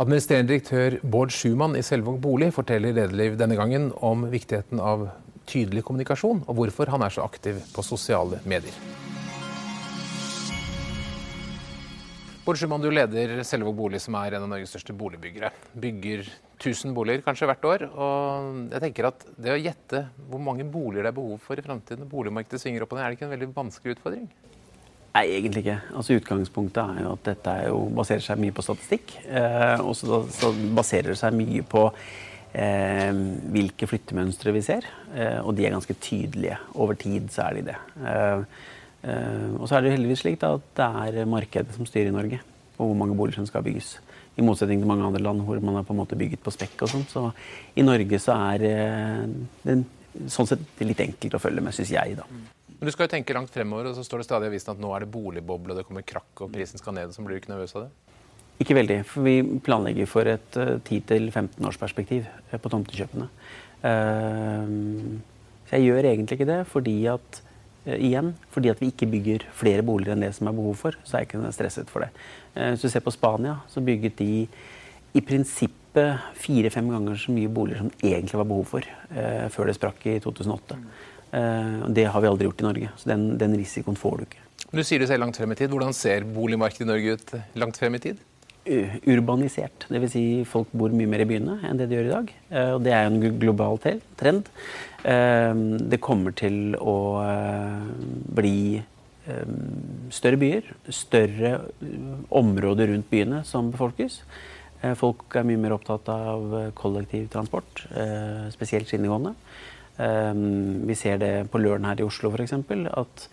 Administrerende direktør Bård Schumann i Selvåg bolig forteller Lederliv denne gangen om viktigheten av tydelig kommunikasjon, og hvorfor han er så aktiv på sosiale medier. Bård Schumann, du leder Selvåg bolig, som er en av Norges største boligbyggere. Bygger 1000 boliger kanskje hvert år. Og jeg tenker at det å gjette hvor mange boliger det er behov for i framtiden, når boligmarkedet svinger opp og ned, er det ikke en veldig vanskelig utfordring? Nei, egentlig ikke. Altså, utgangspunktet er jo at dette jo, baserer seg mye på statistikk. Eh, og så, baserer det seg mye på eh, hvilke flyttemønstre vi ser. Eh, og de er ganske tydelige. Over tid så er de det. Eh, eh, og så er det heldigvis slik da, at det er markedet som styrer i Norge. Og hvor mange boliger som skal bygges. I motsetning til mange andre land hvor man har på en måte bygget på spekk og sånn. Så i Norge så er eh, det sånn sett litt enkelt å følge med, syns jeg, da. Men du skal jo tenke langt fremover, og så står det stadig i avisen at nå er det boligboble, og det kommer krakk og prisen skal ned. Så blir du ikke nervøs av det? Ikke veldig, for vi planlegger for et uh, 10-15 års perspektiv uh, på tomtekjøpene. Uh, så jeg gjør egentlig ikke det fordi at igjen, fordi at vi ikke bygger flere boliger enn det som er behov for, så er jeg ikke stresset for det. Hvis du ser på Spania, så bygget de i prinsippet fire-fem ganger så mye boliger som egentlig var behov for før det sprakk i 2008. Eh, det har vi aldri gjort i Norge. Så den, den risikoen får du ikke. Du sier du ser langt frem i tid. Hvordan ser boligmarkedet i Norge ut langt frem i tid? Urbanisert. Dvs. Si folk bor mye mer i byene enn det de gjør i dag. Eh, og det er en global trend. Eh, det kommer til å bli større byer, større områder rundt byene som befolkes. Folk er mye mer opptatt av kollektivtransport, spesielt skinnegående. Ehm, vi ser det på Løren her i Oslo f.eks. At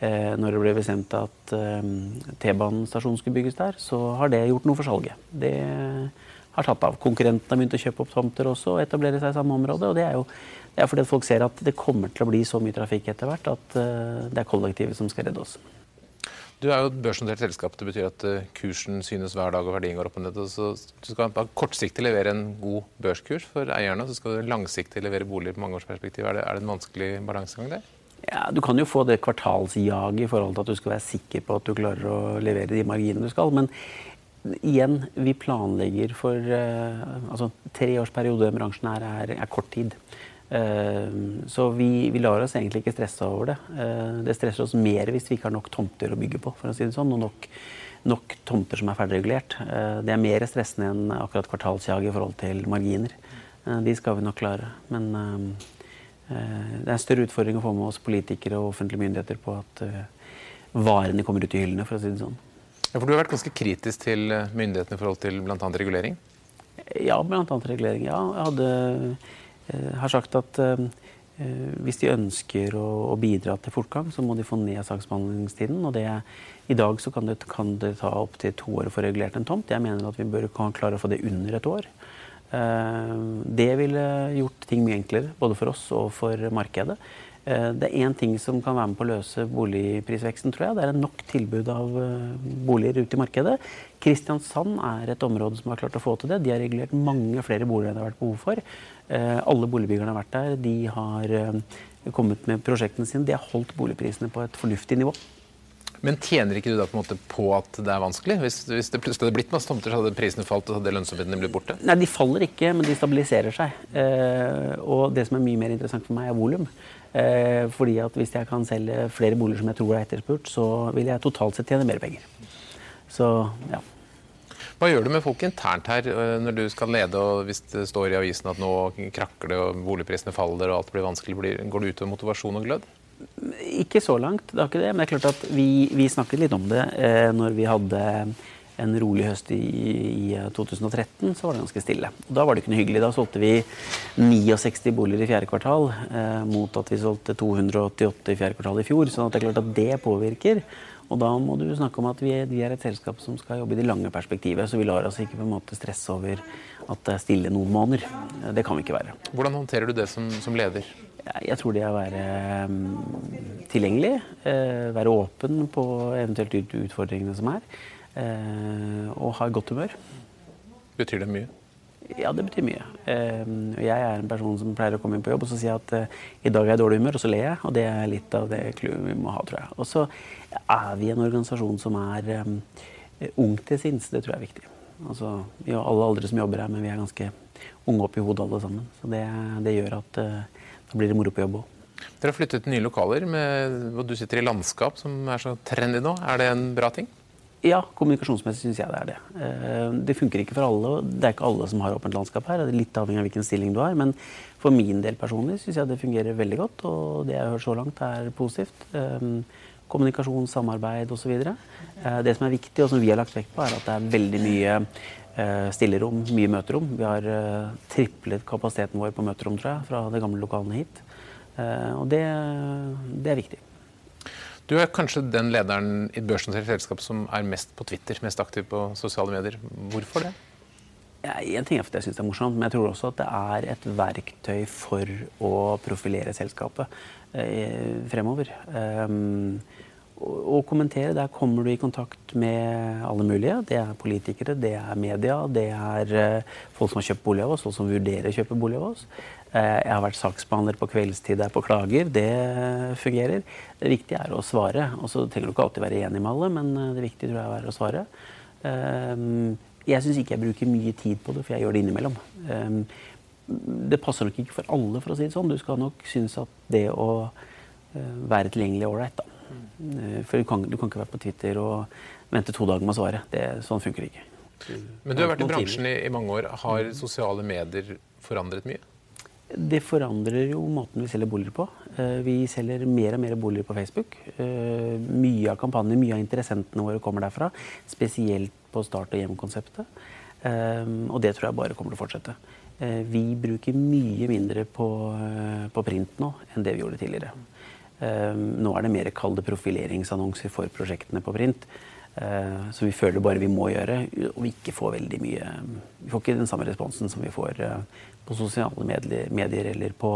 eh, når det ble bestemt at ehm, T-banestasjonen skulle bygges der, så har det gjort noe for salget. Det har tatt av. Konkurrentene har begynt å kjøpe opp tomter også og etablere seg i samme område. og det er jo det er fordi folk ser at det kommer til å bli så mye trafikk etter hvert at eh, det er kollektivet som skal redde oss. Du er jo et børsnotert selskap. Det betyr at eh, kursen synes hver dag og verdien går opp og ned. Så du skal kortsiktig levere en god børskurs for eierne, så skal du langsiktig levere boliger på mangeårsperspektiv. Er det, er det en vanskelig balansegang der? Ja, Du kan jo få det kvartalsjaget i forhold til at du skal være sikker på at du klarer å levere de marginene du skal. Men igjen, vi planlegger for uh, altså Treårsperiode i bransjen her er, er kort tid. Eh, så vi, vi, lar oss egentlig ikke stresse over det. Eh, det stresser oss mer hvis vi ikke har nok tomter å bygge på, for å si det sånn, og nok, nok tomter som er ferdigregulert. Eh, det er mer stressende enn akkurat kvartalsjag i forhold til marginer. De skal vi nok klare. Men det er en større utfordring å få med oss politikere og offentlige myndigheter på at varene kommer ut i hyllene, for å si det sånn. Ja, for Du har vært ganske kritisk til myndighetene i forhold til bl.a. regulering? Ja, bl.a. regulering. Ja. Jeg hadde har sagt at eh, eh, hvis de ønsker å, bidra til fortgang, så må de få ned saksbehandlingstiden. og det, I dag kan det, kan det ta opptil to år å få regulert en tomt. Jeg mener at vi bør klare å få det under et år. Det ville gjort ting mye enklere, både for oss og for markedet. Eh, det er én ting som kan være med på å løse boligprisveksten, tror jeg. Det er nok tilbud av eh, boliger ute i markedet. Kristiansand er et område som har klart å få til det. De har regulert mange flere boliger enn det har vært behov for. Eh, alle boligbyggerne har vært der. De har kommet med prosjektene sine. De har holdt boligprisene på et fornuftig nivå. Men tjener ikke du da på, en måte på at det er vanskelig? Hvis, hvis det plutselig hadde blitt masse tomter, så hadde prisene falt og hadde lønnsomheten blitt borte? Nei, de faller ikke, men de stabiliserer seg. Eh, og det som er mye mer interessant for meg, er volum. Eh, fordi at hvis jeg kan selge flere boliger som jeg tror er etterspurt, så vil jeg totalt sett tjene mer penger. Så, ja. Hva gjør du med folk internt her eh, når du skal lede, og hvis det står i avisen at nå krakker det og boligprisene faller og alt blir vanskelig, går det utover motivasjon og glød? Ikke så langt, det har ikke det. Men det er klart at vi, vi snakket litt om det eh, når vi hadde en rolig høst i, i, 2013, så var det ganske stille. Og da var det ikke noe hyggelig. Da solgte vi 69 boliger i fjerde kvartal, eh, mot at vi solgte 288 i fjerde kvartal i fjor. Så det er klart at det påvirker. Og da må du snakke om at vi, vi, er et selskap som skal jobbe i det lange perspektivet. Så vi lar oss ikke på en måte stresse over at det er stille noen måneder. Det kan vi ikke være. Hvordan håndterer du det som, som leder? Jeg tror det er å være um, tilgjengelig, uh, være åpen på eventuelt utfordringene som er, uh, og ha godt humør. Betyr det mye? Ja, det betyr mye. Uh, jeg er en person som pleier å komme inn på jobb og så si at i dag er jeg dårlig humør, og så ler jeg. Og det er litt av det clouet vi må ha, tror jeg. Og så er vi en organisasjon som er ung til sinns. Det tror jeg er viktig. Altså, vi har alle aldre som jobber her, men vi er ganske unge opp i hodet alle sammen. Så det, det gjør at da blir det moro på jobb òg. Dere har flyttet til nye lokaler, med, og du sitter i landskap som er så trendy nå. Er det en bra ting? Ja, kommunikasjonsmessig syns jeg det er det. Uh, det funker ikke for alle. og Det er ikke alle som har åpent landskap her. Det er litt avhengig av hvilken stilling du har. Men for min del personlig syns jeg det fungerer veldig godt. Og det jeg har hørt så langt, er positivt. Um, kommunikasjon, samarbeid osv. Uh, det som er viktig, og som vi har lagt vekt på, er at det er veldig mye stillerom, mye møterom. Vi har uh, triplet kapasiteten vår på møterom, tror jeg, fra de gamle lokalene hit. Og det, det er viktig. Du er kanskje den lederen i børsnotert selskap som er mest på Twitter, mest aktiv på sosiale medier. Hvorfor det? Ja, ting er at jeg syns det er morsomt, men jeg tror også at det er et verktøy for å profilere selskapet eh, fremover. Um, å kommentere, der kommer du i kontakt med alle mulige. Det er politikere, det er media, det er uh, folk som har kjøpt bolig av oss, folk som vurderer å kjøpe bolig av oss. Uh, jeg har vært saksbehandler på kveldstid der på klager. Det fungerer. Det viktige er å svare. Og så trenger du ikke alltid være enig med alle, men uh, det viktige tror jeg er å svare. jeg syns ikke jeg bruker mye tid på det, for jeg gjør det innimellom. det passer nok ikke for alle, for å si det sånn. Du skal nok synes at det å være tilgjengelig er ålreit, da. Eh, for du kan, du kan, ikke være på Twitter og vente to dager med å svare. Det, sånn funker det ikke. Men du har vært i bransjen i, i mange år. Har sosiale medier forandret mye? Det forandrer jo måten vi selger boliger på. Eh, vi selger mer og mer boliger på Facebook. Eh, mye av kampanjen, mye av interessentene våre kommer derfra. Spesielt på start- og hjemkonseptet. Og det tror jeg bare kommer til å fortsette. Vi bruker mye mindre på, på print nå enn det vi gjorde tidligere. Ehm, nå er det mer kalde profileringsannonser for prosjektene på print. Så som vi føler bare vi må gjøre, og vi ikke får veldig mye Vi får ikke den samme responsen som vi får uh, på sosiale medier, medier, eller på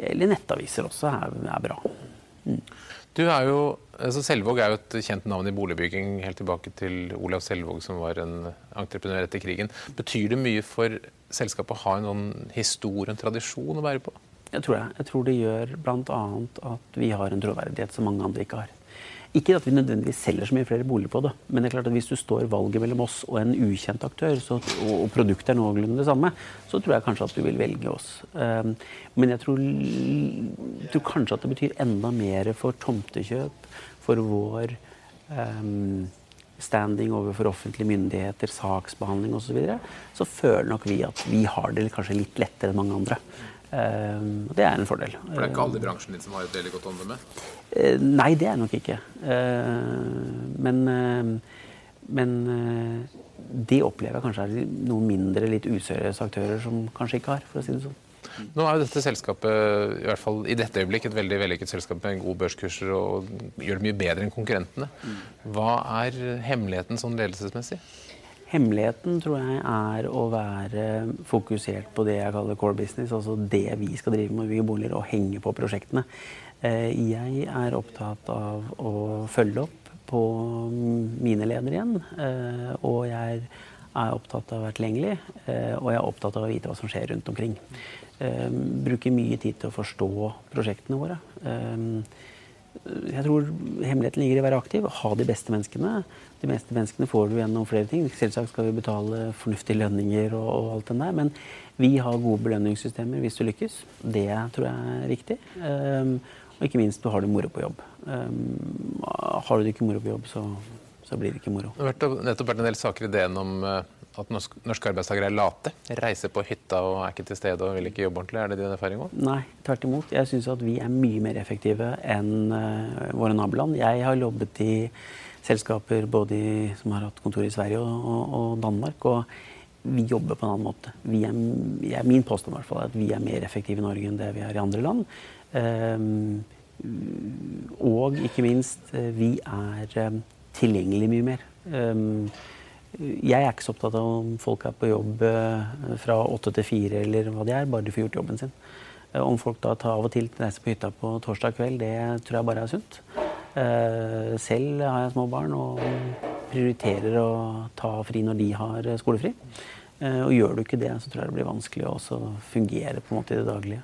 eller nettaviser også, er, er bra. Mm. Du er jo, altså Selvåg er jo et kjent navn i boligbygging helt tilbake til Olav Selvåg, som var en entreprenør etter krigen. Betyr det mye for selskapet å ha en sånn historie, en tradisjon å være på? Jeg tror, jeg. jeg tror det gjør bl.a. at vi har en troverdighet som mange andre ikke har. Ikke at vi nødvendigvis selger så mye flere boliger på det, men det er klart at hvis du står valget mellom oss og en ukjent aktør, så, og, produktet er noenlunde det samme, så tror jeg kanskje at du vil velge oss. Um, men jeg tror, tror, kanskje at det betyr enda mer for tomtekjøp, for vår um, standing overfor offentlige myndigheter, saksbehandling osv., så, videre, så føler nok vi at vi har det kanskje litt lettere enn mange andre. Uh, det er en fordel. For det er ikke alle i bransjen din som har et veldig godt omdømme? Uh, nei, det er nok ikke. Uh, men, men det opplever jeg kanskje er noen mindre, litt useriøse aktører som kanskje ikke har, for å si det sånn. Nå er jo dette selskapet i hvert fall i dette øyeblikk, et veldig vellykket selskap med gode børskurser og gjør det mye bedre enn konkurrentene. Hva er hemmeligheten sånn ledelsesmessig? Hemmeligheten tror jeg er å være fokusert på det jeg kaller core business, altså det vi skal drive med, bygge boliger og henge på prosjektene. Eh, jeg er opptatt av å følge opp på mine ledere igjen. Eh, og jeg er opptatt av å være tilgjengelig, eh, og jeg er opptatt av å vite hva som skjer rundt omkring. Bruker mye tid til å forstå prosjektene våre jeg tror hemmeligheten ligger i å være aktiv, ha de beste menneskene. De beste menneskene får du gjennom flere ting. Selvsagt skal vi betale fornuftige lønninger og, og alt den der, men vi har gode belønningssystemer hvis du lykkes. Det tror jeg er riktig. Um, og ikke minst, du har det moro på jobb. Um, har du det ikke moro på jobb, så, så blir det ikke moro. Det har nettopp vært en del saker i DN om uh at norske arbeidstakere er late? Reiser på hytta og er ikke til stede og vil ikke jobbe ordentlig? Er det din erfaring òg? Nei, tvert imot. Jeg syns at vi er mye mer effektive enn uh, våre naboland. Jeg har jobbet i selskaper både i, som har hatt kontor i Sverige og, og, og Danmark. og vi jobber på en annen måte. Er, er min påstand fall, at vi er mer effektive i Norge enn det vi er i andre land. Um, og ikke minst, eh, vi er um, tilgjengelig mye mer. Um, jeg er ikke så opptatt av om folk er på jobb eh, fra åtte til fire eller hva de er, bare de får gjort jobben sin. Eh, om folk da tar av og til reiser på hytta på torsdag kveld, det tror jeg bare er sunt. Eh, selv har jeg små barn og prioriterer å ta fri når de har skolefri. Og gjør du ikke det, så tror jeg det blir vanskelig å også fungere på en måte i det daglige.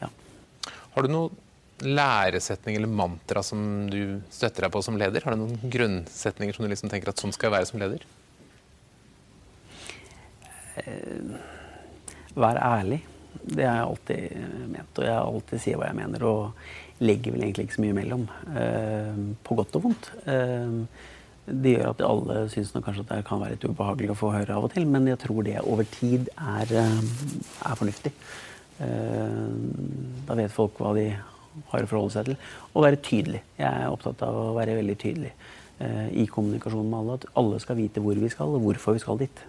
Ja. Har du noe læresetning eller mantra som du støtter deg på som leder? Har du noen grunnsetninger som du liksom tenker at sånn skal jeg være som leder? Vær ærlig. Det har jeg alltid ment. Og jeg alltid sier hva jeg mener. Og legger vel egentlig ikke så mye imellom. Eh, på godt og vondt. Eh, det gjør at alle syns kanskje at det kan være litt ubehagelig å få høre av og til, men jeg tror det over tid er, er fornuftig. Da vet folk hva de har å forholde seg til. Og være tydelig. Jeg er opptatt av å være veldig tydelig i kommunikasjonen med alle. At alle skal vite hvor vi skal, og hvorfor vi skal dit.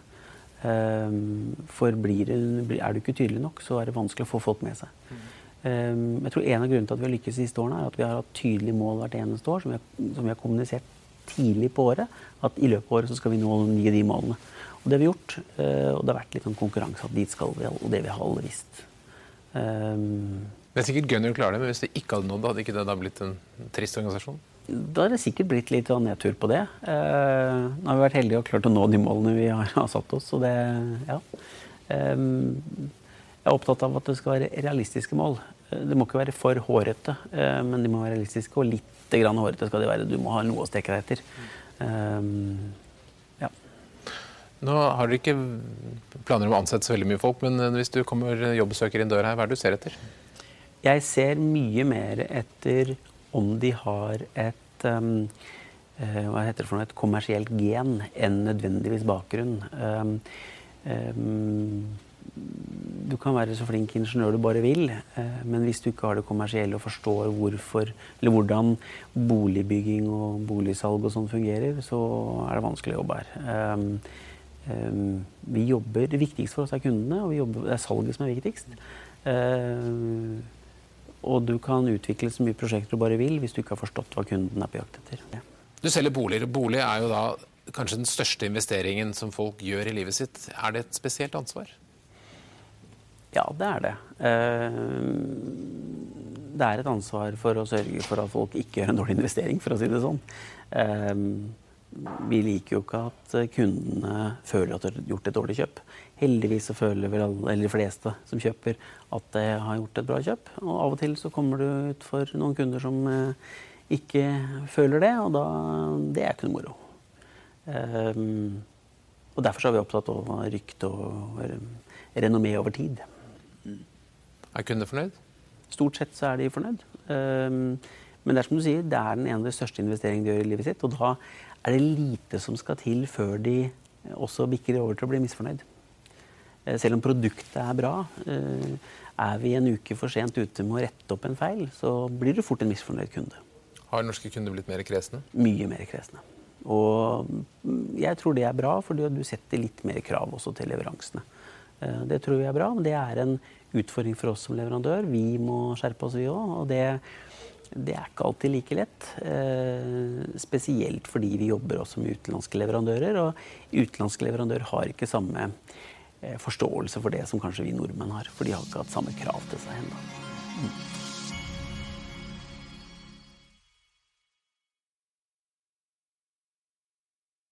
For blir er du ikke tydelig nok, så er det vanskelig å få folk med seg. Jeg tror En av grunnene til at vi har lykkes de siste årene, er at vi har hatt tydelige mål hvert eneste år som vi har, som vi har kommunisert tidlig på året at i løpet av året så skal vi nå ni de målene. Og det har vi gjort. Eh, og det har vært litt sånn konkurranse at dit skal vi, og det vi har alle visst. Um, det er sikkert Gunnar klarer det, men hvis det ikke hadde nådd det, hadde ikke det da blitt en trist organisasjon? Da har det sikkert blitt litt sånn nedtur på det. Uh, nå har vi vært heldige og klart å nå de målene vi har, har satt oss. Så det, ja. Um, jeg er opptatt av at det skal være realistiske mål. Det må ikke være for hårete, uh, men de må være realistiske. Og litt grann hårete skal de være. Du må ha noe å strekke deg etter. Um, ja. Nå har dere ikke planer om å ansette så veldig mye folk, men hvis du kommer jobbsøker inn døra her, hva er det du ser etter? Jeg ser mye mer etter om de har et um, hva heter det for noe, et kommersielt gen enn nødvendigvis bakgrunn. Um, um, du kan være så flink ingeniør du bare vil, eh, men hvis du ikke har det kommersielle og forstår hvorfor, eller hvordan boligbygging og boligsalg og sånn fungerer, så er det vanskelig å jobbe her. Vi jobber, Det viktigste for oss er kundene, og jobber, det er salget som er viktigst. Og du kan utvikle så mye prosjekter du bare vil hvis du ikke har forstått hva kunden er på jakt etter. Ja. Du selger boliger. Bolig er jo da kanskje den største investeringen som folk gjør i livet sitt. Er det et spesielt ansvar? Ja, det er det. Eh, det er et ansvar for å sørge for at folk ikke gjør en dårlig investering, for å si det sånn. Eh, vi liker jo ikke at kundene føler at de har gjort et dårlig kjøp. Heldigvis så føler vel alle, de fleste som kjøper at de har gjort et bra kjøp. Og av og til så kommer du ut for noen kunder som eh, ikke føler det, og da Det er ikke noe moro. og derfor så er vi opptatt av rykte og renommé over tid. Er kundene fornøyd? Stort sett så er de fornøyd. Ehm, men det er som du sier, det er den ene av de største investeringene de gjør i livet sitt. Og da er det lite som skal til før de også bikker over til å bli misfornøyd. Eh, selv om produktet er bra, eh, er vi en uke for sent ute med å rette opp en feil, så blir du fort en misfornøyd kunde. Har norske kunder blitt mer kresne? Mye mer kresne. Og jeg tror det er bra, fordi du setter litt mer krav også til leveransene. Eh, det tror vi er bra, men det er en utfordring for oss som leverandør. Vi må skjerpe oss, vi òg. Og det, det, er ikke alltid like lett. Eh, spesielt fordi vi jobber også med utenlandske leverandører. Og utenlandske leverandører har ikke samme eh, forståelse for det som kanskje vi nordmenn har. For de har ikke hatt samme krav til seg ennå.